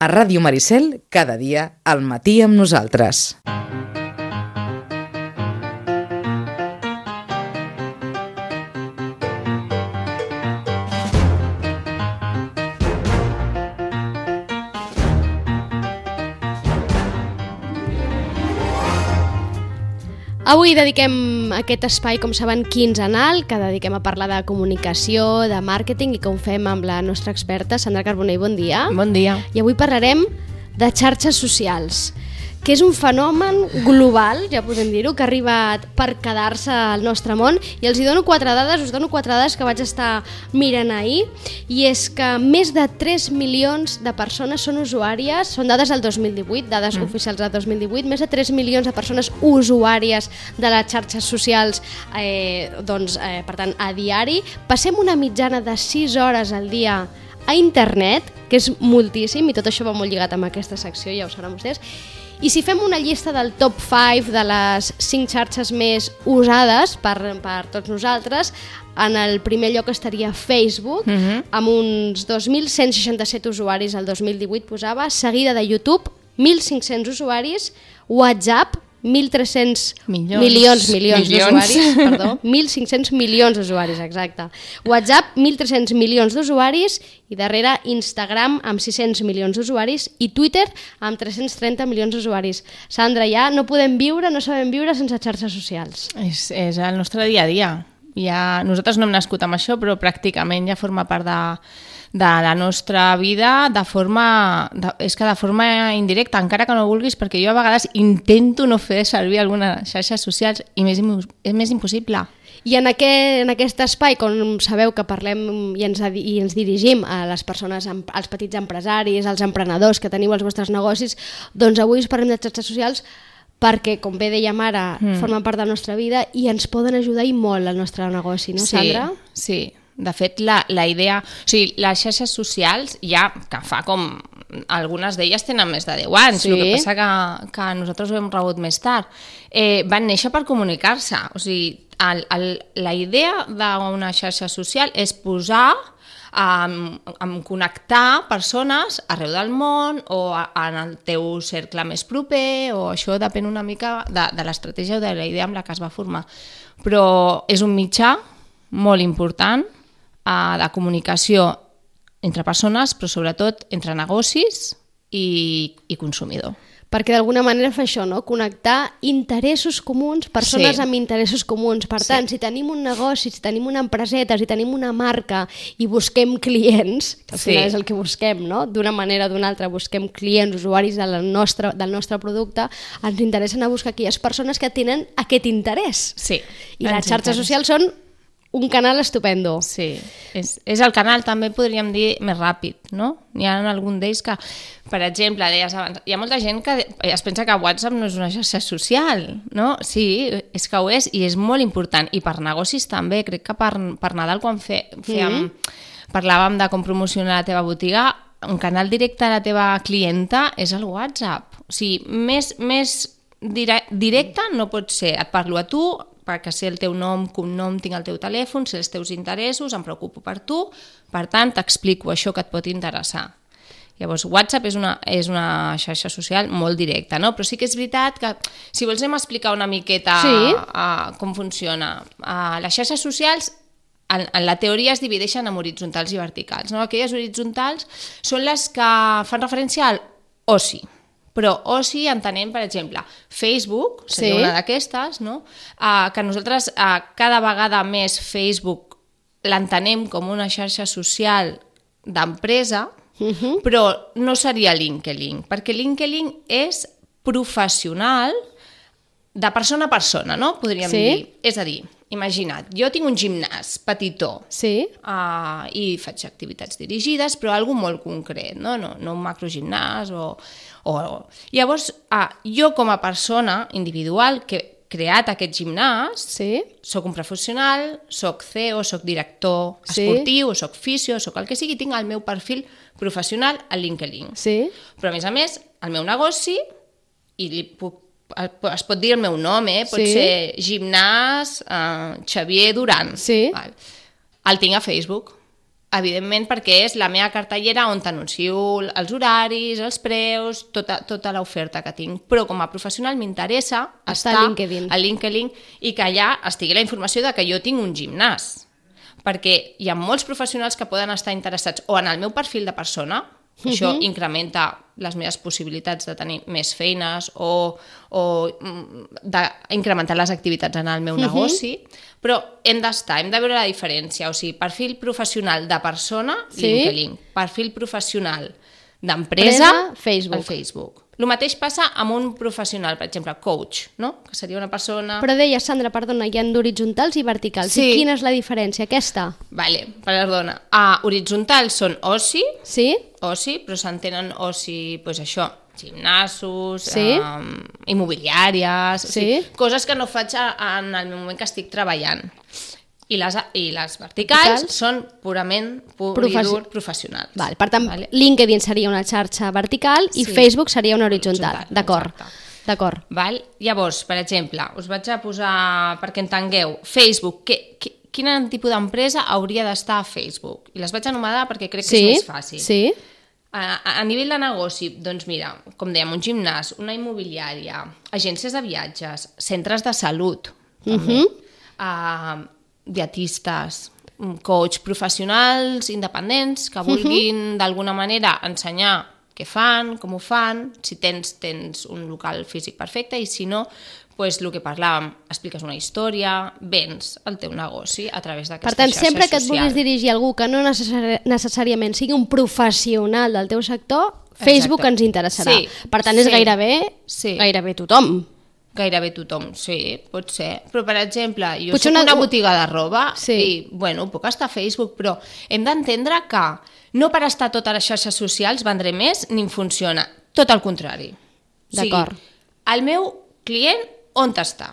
A Ràdio Maricel, cada dia, al matí amb nosaltres. Avui dediquem aquest espai, com saben, quinzenal, que dediquem a parlar de comunicació, de màrqueting i que ho fem amb la nostra experta, Sandra Carbonell. Bon dia. Bon dia. I avui parlarem de xarxes socials que és un fenomen global, ja podem dir-ho, que ha arribat per quedar-se al nostre món i els hi dono quatre dades, us dono quatre dades que vaig estar mirant ahir i és que més de 3 milions de persones són usuàries, són dades del 2018, dades mm. oficials del 2018, més de 3 milions de persones usuàries de les xarxes socials, eh, doncs, eh, per tant, a diari. Passem una mitjana de 6 hores al dia a internet, que és moltíssim, i tot això va molt lligat amb aquesta secció, ja ho sabran vostès, i si fem una llista del top 5 de les 5 xarxes més usades per, per tots nosaltres, en el primer lloc estaria Facebook, uh -huh. amb uns 2.167 usuaris el 2018 posava, seguida de YouTube, 1.500 usuaris, WhatsApp, 1.300 Milions. milions, milions Milions. d'usuaris, perdó, 1.500 milions d'usuaris, exacte. WhatsApp, 1.300 milions d'usuaris i darrere Instagram amb 600 milions d'usuaris i Twitter amb 330 milions d'usuaris. Sandra, ja no podem viure, no sabem viure sense xarxes socials. És, és el nostre dia a dia. Ja, nosaltres no hem nascut amb això, però pràcticament ja forma part de, de la nostra vida de forma, de, és que de forma indirecta, encara que no vulguis, perquè jo a vegades intento no fer servir algunes xarxes socials i més, és més impossible. I en aquest, en aquest espai, com sabeu que parlem i ens, i ens dirigim a les persones, als petits empresaris, als emprenedors que teniu els vostres negocis, doncs avui us parlem de xarxes socials perquè, com bé dèiem ara, mm. formen part de la nostra vida i ens poden ajudar i molt al nostre negoci, no, Sandra? Sí, sí. De fet, la, la idea... O sigui, les xarxes socials ja que fa com... Algunes d'elles tenen més de 10 anys, Sí. el que passa que, que nosaltres ho hem rebut més tard. Eh, van néixer per comunicar-se. O sigui, el, el, la idea d'una xarxa social és posar um, um, connectar persones arreu del món o a, en el teu cercle més proper o això depèn una mica de, de l'estratègia o de la idea amb la que es va formar. Però és un mitjà molt important uh, de comunicació entre persones, però sobretot entre negocis i, i consumidor. Perquè d'alguna manera fa això, no? Connectar interessos comuns, persones Sí. amb interessos comuns. Per tant, si tenim un negoci, si tenim una empreseta, si tenim una marca i busquem clients, que al Sí. final és el que busquem, no? D'una manera o d'una altra busquem clients, usuaris de la nostra, del nostre producte, ens interessa anar a buscar aquelles persones que tenen aquest interès. Sí. I les xarxes socials són un canal estupendo. Sí, és, és el canal també podríem dir més ràpid, no? Hi ha algun d'ells que, per exemple, deies abans, hi ha molta gent que es pensa que WhatsApp no és una xarxa social, no? Sí, és que ho és i és molt important. I per negocis també, crec que per, per Nadal quan fe, fèiem, parlàvem de com promocionar la teva botiga, un canal directe a la teva clienta és el WhatsApp. O sigui, més, més dire directe no pot ser. Et parlo a tu, perquè sé el teu nom, cognom, tinc el teu telèfon, sé els teus interessos, em preocupo per tu, per tant, t'explico això que et pot interessar. Llavors, WhatsApp és una, és una xarxa social molt directa, no? Però sí que és veritat que, si vols anem a explicar una miqueta Sí. uh, com funciona. Uh, les xarxes socials en, en la teoria es divideixen en horitzontals i verticals. No? Aquelles horitzontals són les que fan referència al oci. Però oci entenem, per exemple, Facebook, seria Sí. una d'aquestes, no? uh, que nosaltres uh, cada vegada més Facebook l'entenem com una xarxa social d'empresa, Uh -huh. però no seria LinkedIn, perquè LinkedIn és professional de persona a persona, no? Podríem Sí. dir. És a dir, imagina't, jo tinc un gimnàs petitó Sí? uh, i faig activitats dirigides, però algo molt concret, no? No, no un macrogimnàs o... o... Llavors, uh, jo com a persona individual que he creat aquest gimnàs, Sí? sóc un professional, sóc CEO, sóc director Sí. esportiu, sóc fisio, sóc el que sigui, tinc el meu perfil professional a LinkedIn. Sí? Però, a més a més, el meu negoci, i li puc, es pot dir el meu nom, eh? pot Sí. ser Gimnàs eh, Xavier Duran. Sí. Val. El tinc a Facebook. evidentment perquè és la meva cartellera on t'anuncio els horaris, els preus, tota, tota l'oferta que tinc. Però com a professional m'interessa estar a LinkedIn. a LinkedIn i que allà estigui la informació de que jo tinc un gimnàs. Perquè hi ha molts professionals que poden estar interessats o en el meu perfil de persona, que això incrementa les meves possibilitats de tenir més feines o, o mm, d'incrementar les activitats en el meu negoci, però hem d'estar, hem de veure la diferència, o sigui, perfil professional de persona, Sí. LinkedIn, perfil professional d'empresa, Empresa, Facebook. Facebook. El mateix passa amb un professional, per exemple, coach, no? que seria una persona... Però deia, Sandra, perdona, hi ha d'horitzontals i verticals. Sí. I quina és la diferència? Aquesta? Vale, perdona. Uh, horitzontals són oci, Sí? Oci, però s'entenen oci, doncs això, gimnasos, Sí. um, immobiliàries, o sigui, Sí. coses que no faig en el moment que estic treballant. I les, I les verticals, Verticals. són purament pur Professi- i dur professionals. Val, per tant, Vale? LinkedIn seria una xarxa vertical i Sí. Facebook seria una horitzontal. Horitzontal, D'acord. D'acord. Val? Llavors, per exemple, us vaig a posar, perquè entengueu, Facebook, que, que, quin tipus d'empresa hauria d'estar a Facebook? I les vaig anomenar perquè crec que Sí, és més fàcil. sí. A, a nivell de negoci, doncs mira, com dèiem, un gimnàs, una immobiliària, agències de viatges, centres de salut, també, uh dietistes, mm, coach professionals independents que vulguin d'alguna manera ensenyar què fan, com ho fan, si tens, tens un local físic perfecte i si no, pues, el que parlàvem, expliques una història, vens el teu negoci a través d'aquesta Per tant, xarxa sempre que et vulguis dirigir a algú que no necessari necessàriament sigui un professional del teu sector, Facebook Exacte. ens interessarà. Sí, per tant, és sí, gairebé, sí. gairebé tothom. Gairebé tothom, sí, pot ser. Però, per exemple, jo Potser soc una- una, botiga de roba Sí. i, bueno, puc estar a Facebook, però hem d'entendre que no per estar a totes les xarxes socials vendré més ni em funciona. Tot el contrari. D'acord. el meu client on està?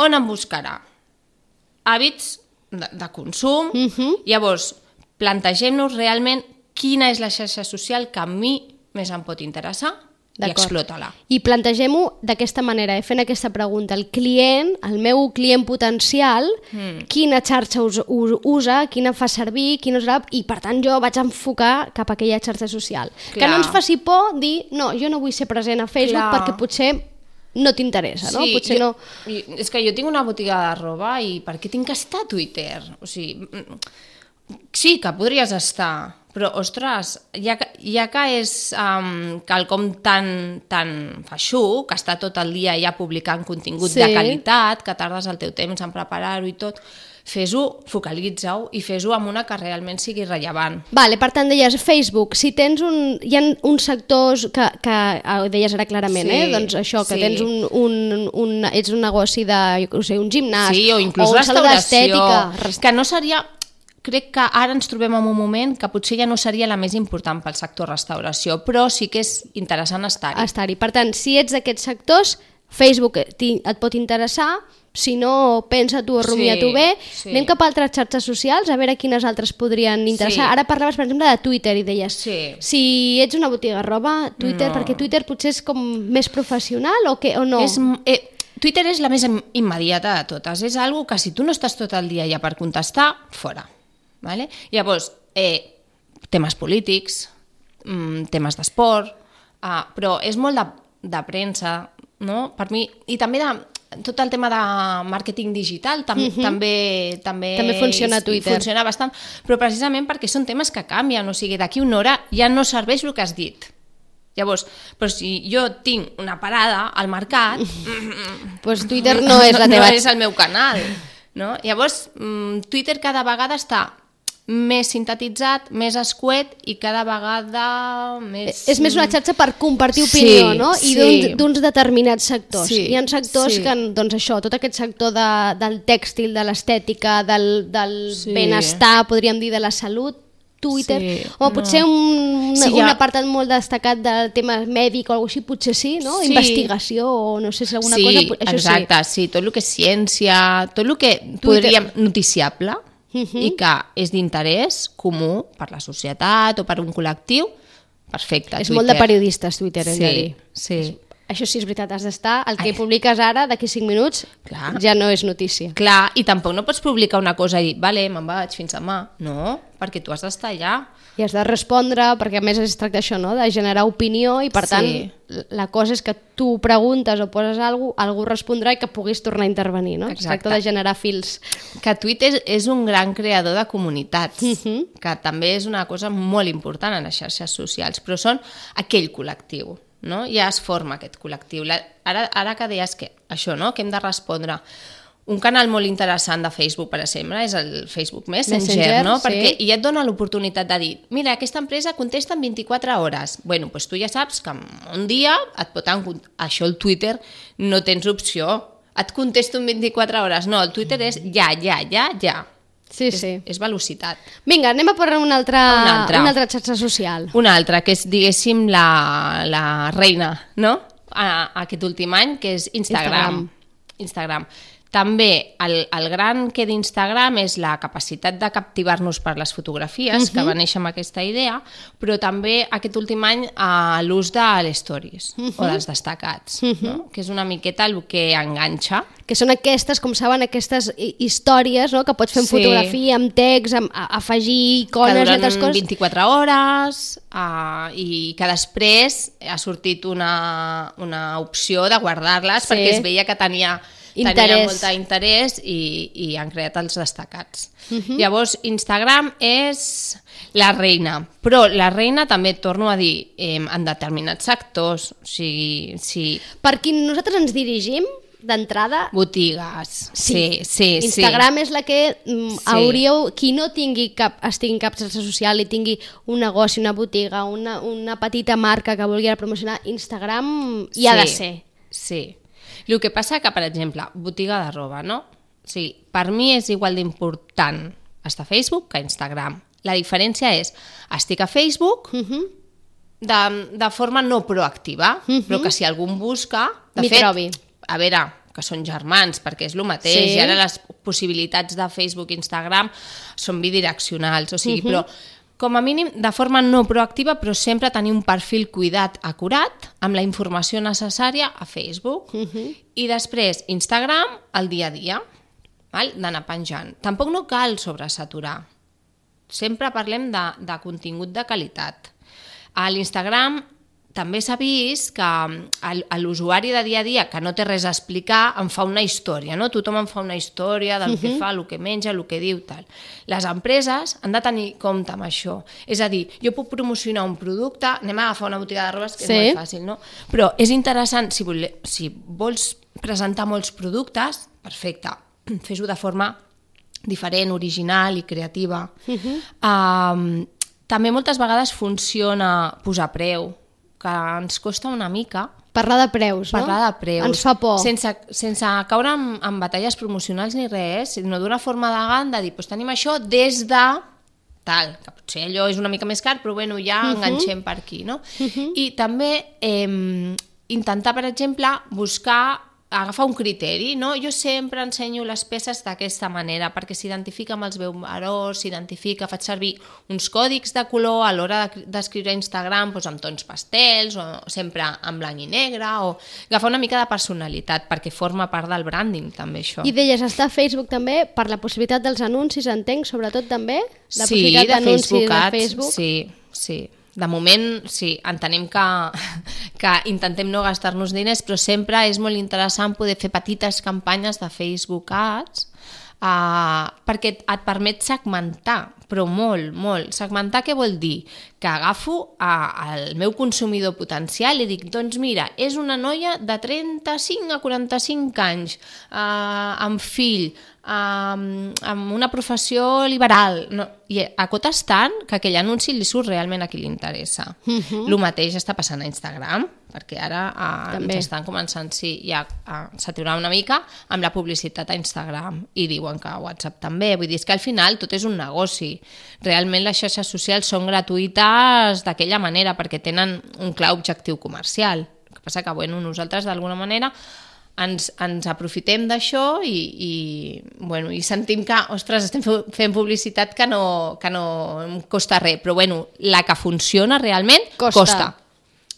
On em buscarà? Hàbits de, de consum. Mhm. Llavors, plantegem-nos realment quina és la xarxa social que a mi més em pot interessar i explota-la. I plantegem-ho d'aquesta manera, eh? fent aquesta pregunta. El client, el meu client potencial, Hmm. quina xarxa us, us, usa, quina fa servir, quina us rap, i per tant jo vaig enfocar cap a aquella xarxa social. Que Clar. no ens faci por dir, no, jo no vull ser present a Facebook Clar. perquè potser no t'interessa, no? Potser jo, no... És que jo tinc una botiga de roba i per què tinc que estar a Twitter? O sigui, mm, sí que podries estar, però, ostres, ja que, ja que és um, quelcom tan, tan feixuc, que està tot el dia ja publicant contingut Sí. de qualitat, que tardes el teu temps en preparar-ho i tot, fes-ho, focalitza-ho i fes-ho amb una que realment sigui rellevant. Vale, per tant, deies Facebook, si tens un... Hi ha uns sectors que, que ah, ho deies ara clarament, Sí, eh? Doncs això, que sí. tens un, un, un... Ets un negoci de, jo sé, un gimnàs... Sí, o inclús saló restauració. Que no seria... Crec que ara ens trobem en un moment que potser ja no seria la més important pel sector restauració, però sí que és interessant estar-hi. estar-hi. Per tant, si ets d'aquests sectors, Facebook et pot interessar, si no, pensa tu o rumia Sí, tu bé. sí. Anem cap a altres xarxes socials, a veure quines altres podrien interessar. Sí. Ara parlaves, per exemple, de Twitter i deies, Sí. si ets una botiga roba, Twitter, No. perquè Twitter potser és com més professional o, què, o no? És, eh, Twitter és la més im- immediata de totes. És algo que si tu no estàs tot el dia ja per contestar, fora. Vale? Llavors, eh, temes polítics, mm, temes d'esport, ah, però és molt de, de premsa, no? Per mi, i també de tot el tema de màrqueting digital tam també, també, També funciona a Twitter. Funciona bastant, però precisament perquè són temes que canvien, o sigui, d'aquí una hora ja no serveix el que has dit. Llavors, però si jo tinc una parada al mercat, pues Twitter no és la teva... no és el meu canal. No? Llavors, mm, Twitter cada vegada està més sintetitzat, més escuet i cada vegada més... És més una xarxa per compartir Sí, opinió, no? I sí. d'uns- determinats sectors. Sí, Hi ha sectors sí. que, doncs això, tot aquest sector de, del tèxtil, de l'estètica, del, del Sí. benestar, podríem dir, de la salut, Twitter, Sí, o potser un, Sí, un hi ha- apartat molt destacat del tema mèdic o alguna així, potser sí, no? Sí. Investigació o no sé si alguna sí, cosa... Això exacte, sí. tot el que és ciència, tot el que podríem noticiable Mhm. i que és d'interès comú per la societat o per un col·lectiu, perfecte. sí. És molt de Twitter. periodistes, Twitter, de dir. Sí, sí. això sí és veritat, has d'estar, el que publiques ara, d'aquí 5 minuts, Clar. ja no és notícia. Clar, i tampoc no pots publicar una cosa i dir, vale, me'n vaig fins demà. No, perquè tu has d'estar allà. I has de respondre, perquè a més es tracta això, no? de generar opinió i per Sí. tant la cosa és que tu preguntes o poses alguna cosa, algú respondrà i que puguis tornar a intervenir, no? Es Exacte. tracta de generar fils. Que Twitter és, és un gran creador de comunitats, Mhm. que també és una cosa molt important en les xarxes socials, però són aquell col·lectiu, no? Ja es forma aquest col·lectiu. La, ara, ara que deies que això, no? que hem de respondre un canal molt interessant de Facebook, per exemple, és el Facebook Messenger, Messenger, no? sí. Perquè i et dona l'oportunitat de dir mira, aquesta empresa contesta en 24 hores. bueno, doncs tu ja saps que un dia et pot... Això el Twitter no tens opció. Et contesto en 24 hores. No, el Twitter és ja, ja, ja, ja. Sí, és, sí. és velocitat. Vinga, anem a per una altra, Una altra. una altra xarxa social. Una altra, que és, diguéssim, la, la reina, no? A, a aquest últim any, que és Instagram. Instagram. També el, el gran que d'Instagram és la capacitat de captivar-nos per les fotografies, que va néixer amb aquesta idea, però també aquest últim any eh, l'ús de les stories o dels destacats, no? que és una miqueta el que enganxa. que són aquestes, com saben, aquestes hi- històries no? que pots fer en Sí. fotografia, amb text, amb, a, afegir icones i altres coses. 24 hores uh, i que després ha sortit una, una opció de guardar-les Sí. perquè es veia que tenia, tenia Interès. molt d'interès i, i han creat els destacats. Mhm. Llavors, Instagram és la reina, però la reina també, torno a dir, eh, en determinats sectors, o sigui, si Per qui nosaltres ens dirigim, d'entrada, botigues, sí, sí, sí. Instagram és la que mm, Sí. hauríeu, qui no tingui cap, estigui en cap xarxa social i tingui un negoci, una botiga, una, una petita marca que vulgui promocionar, Instagram hi ha de ser. Sí. El que passa que, per exemple, botiga de roba, no? O sigui, per mi és igual d'important estar a Facebook que a Instagram. La diferència és, estic a Facebook Uh -huh. de, de forma no proactiva, Mhm. però que si algú em busca... M'hi trobi. a veure, que són germans, perquè és el mateix, Sí. i ara les possibilitats de Facebook i Instagram són bidireccionals, o sigui, Mhm. però com a mínim de forma no proactiva, però sempre tenir un perfil cuidat, acurat, amb la informació necessària a Facebook. Mhm. I després, Instagram, el dia a dia, d'anar penjant. Tampoc no cal sobresaturar. Sempre parlem de, de contingut de qualitat. A l'Instagram també s'ha vist que a l'usuari de dia a dia, que no té res a explicar, em fa una història, no? Tothom em fa una història del que fa, el que menja, el que diu, tal. Les empreses han de tenir compte amb això. És a dir, jo puc promocionar un producte, anem a agafar una botiga de robes, que Sí. és molt fàcil, no? Però és interessant, si, vol, si vols presentar molts productes, perfecte, fes-ho de forma diferent, original i creativa. Uh -huh. um, també moltes vegades funciona posar preu, que ens costa una mica Parlar de preus, no? parlar de preus. Ens fa por. Sense, sense caure en, en batalles promocionals ni res, sinó d'una forma de dir, doncs tenim això des de tal, que potser allò és una mica més car, però bueno, ja uh -huh. enganxem per aquí, no? Uh -huh. I també eh, intentar, per exemple, buscar agafar un criteri, no? Jo sempre ensenyo les peces d'aquesta manera, perquè s'identifica amb els veus s'identifica, faig servir uns còdics de color a l'hora de- d'escriure a Instagram doncs amb tons pastels, o sempre en blanc i negre, o agafar una mica de personalitat, perquè forma part del branding, també, això. I deies, està a Facebook també per la possibilitat dels anuncis, entenc, sobretot també? La sí, possibilitat de d'anuncis Facebook, de Facebook. Sí, sí. De moment, sí, entenem que, que intentem no gastar-nos diners, però sempre és molt interessant poder fer petites campanyes de Facebook Ads uh, perquè et permet segmentar, però molt, molt. Segmentar què vol dir? Que agafo al meu consumidor potencial i dic, doncs mira, és una noia de 35 a 45 anys, uh, amb fill, amb, amb una professió liberal, no, i acotes tant que aquell anunci li surt realment a qui li interessa. Uh -huh. El mateix està passant a Instagram, perquè ara uh, També. ens estan començant sí, ja a saturar una mica amb la publicitat a Instagram i diuen que a WhatsApp també. Vull dir, és que al final tot és un negoci. Realment les xarxes socials són gratuïtes d'aquella manera perquè tenen un clar objectiu comercial. El que passa que bueno, nosaltres d'alguna manera ens, ens aprofitem d'això i, i, bueno, i sentim que, ostres, estem fe- fent publicitat que no, que no em costa res, però bueno, la que funciona realment Costa. costa.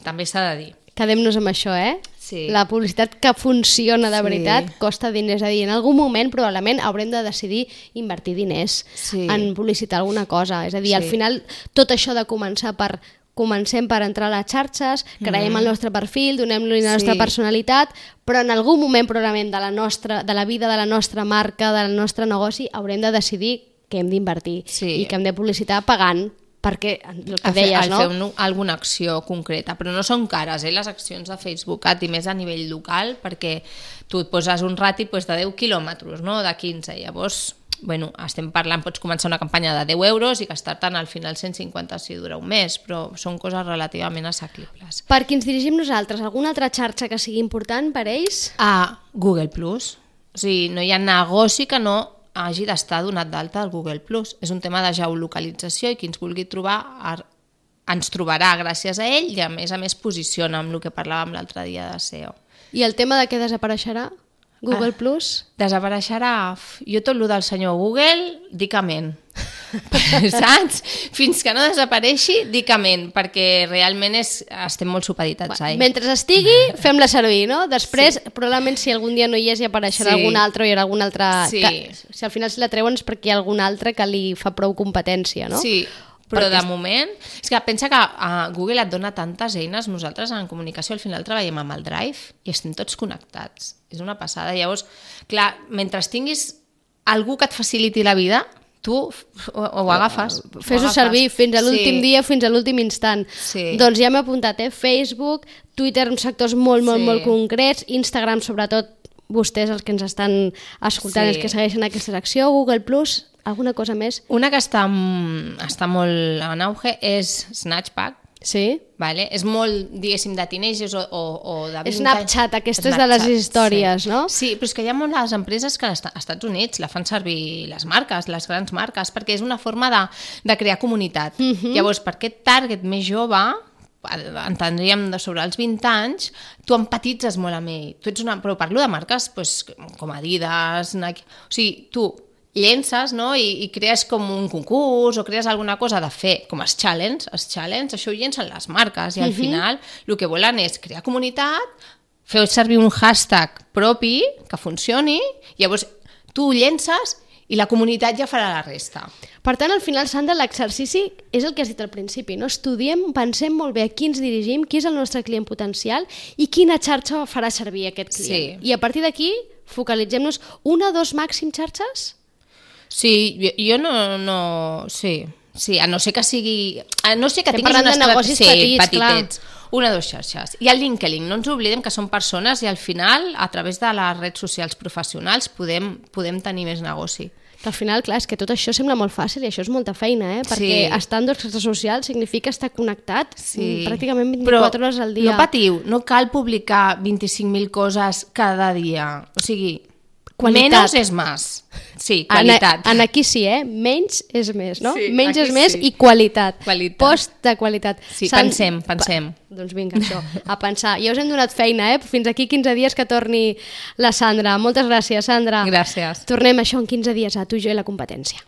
També s'ha de dir. Quedem-nos amb això, eh? Sí. La publicitat que funciona de Sí. veritat costa diners. És a dir, en algun moment probablement haurem de decidir invertir diners Sí. en publicitar alguna cosa. És a dir, al Sí. final tot això de començar per comencem per entrar a les xarxes, creem el nostre perfil, donem-li la nostra Mm. Sí. personalitat, però en algun moment probablement de la, nostra, de la vida de la nostra marca, del nostre negoci, haurem de decidir que hem d'invertir Sí. i que hem de publicitar pagant perquè el que a fer, deies, a no? fer un, alguna acció concreta, però no són cares, eh, les accions de Facebook, i més a nivell local, perquè tu et poses un ràtid pues, de 10 quilòmetres, no? de 15, llavors bueno, estem parlant, pots començar una campanya de 10 euros i gastar-te'n al final 150 si dura un mes, però són coses relativament assequibles. Per qui ens dirigim nosaltres? Alguna altra xarxa que sigui important per ells? A Google+. Plus. O sigui, no hi ha negoci que no hagi d'estar donat d'alta al Google+. Plus. És un tema de geolocalització i qui ens vulgui trobar ar- ens trobarà gràcies a ell i a més a més posiciona amb el que parlàvem l'altre dia de SEO. I el tema de què desapareixerà? Google Plus? Desapareixerà jo tot el del senyor Google, dic amén. Saps? Fins que no desapareixi, dic amén, perquè realment és, estem molt supeditats a ell. Mentre estigui, fem-la servir, no? Després, sí. probablement, si algun dia no hi és, hi apareixerà Sí. algun altre o hi haurà algun altre... Sí. Que, si al final si la treuen és perquè hi ha algun altre que li fa prou competència, no? Sí, però Perquè de moment... És que pensa que uh, Google et dona tantes eines, nosaltres en comunicació al final treballem amb el Drive i estem tots connectats. És una passada. Llavors, clar, mentre tinguis algú que et faciliti la vida, tu ho, ho agafes. ho Fes-ho servir fins a l'últim Sí. dia, fins a l'últim instant. Sí. Doncs ja m'he apuntat, eh? Facebook, Twitter en sectors molt, molt, Sí. molt concrets, Instagram, sobretot, vostès, els que ens estan escoltant, Sí. els que segueixen aquesta secció, Google+, Plus, alguna cosa més? Una que està, està molt en auge és Snatchpack, Sí? Vale? És molt, diguéssim, de teenagers o, o, o de 20 Snapchat, anys. aquestes de les històries, sí. no? Sí, però és que hi ha moltes empreses que als Estats Units la fan servir les marques, les grans marques, perquè és una forma de, de crear comunitat. Uh Mhm. -huh. Llavors, per aquest target més jove, entendríem de sobre els 20 anys, tu empatitzes molt amb ell. Tu ets una, però parlo de marques pues, com Adidas, Nike... O sigui, tu llences no? I, i crees com un concurs o crees alguna cosa de fer, com els challenge, els challenge, això ho llencen les marques i al final el que volen és crear comunitat, fer servir un hashtag propi que funcioni, llavors tu ho llences i la comunitat ja farà la resta. Per tant, al final, Sandra, l'exercici és el que has dit al principi, no? Estudiem, pensem molt bé a qui ens dirigim, qui és el nostre client potencial i quina xarxa farà servir aquest client. Sí. I a partir d'aquí, focalitzem-nos una, dos màxim xarxes? Sí, jo, jo no, no... Sí, sí, a no ser que sigui... A no ser que Estem tinguis estra- negocis sí, petits, petitets. Una o dues xarxes. I el LinkedIn, no ens oblidem que són persones i al final, a través de les redes socials professionals, podem, podem tenir més negoci. Que al final, clar, és que tot això sembla molt fàcil i això és molta feina, eh? Perquè Sí. estar en dos xarxes socials significa estar connectat Sí. mm, pràcticament 24 Però hores al dia. no patiu, no cal publicar 25.000 coses cada dia. O sigui, Qualitat. menos és més. Sí, En, qualitat. en aquí sí, eh? Menys és més, no? Sí, Menys és més sí. i qualitat. Qualitat. Post de qualitat. Sí, pensem, pensem. Pa... Doncs vinga, això, a pensar. Ja us hem donat feina, eh? Fins aquí 15 dies que torni la Sandra. Moltes gràcies, Sandra. Gràcies. Tornem això en 15 dies a tu, jo i la competència.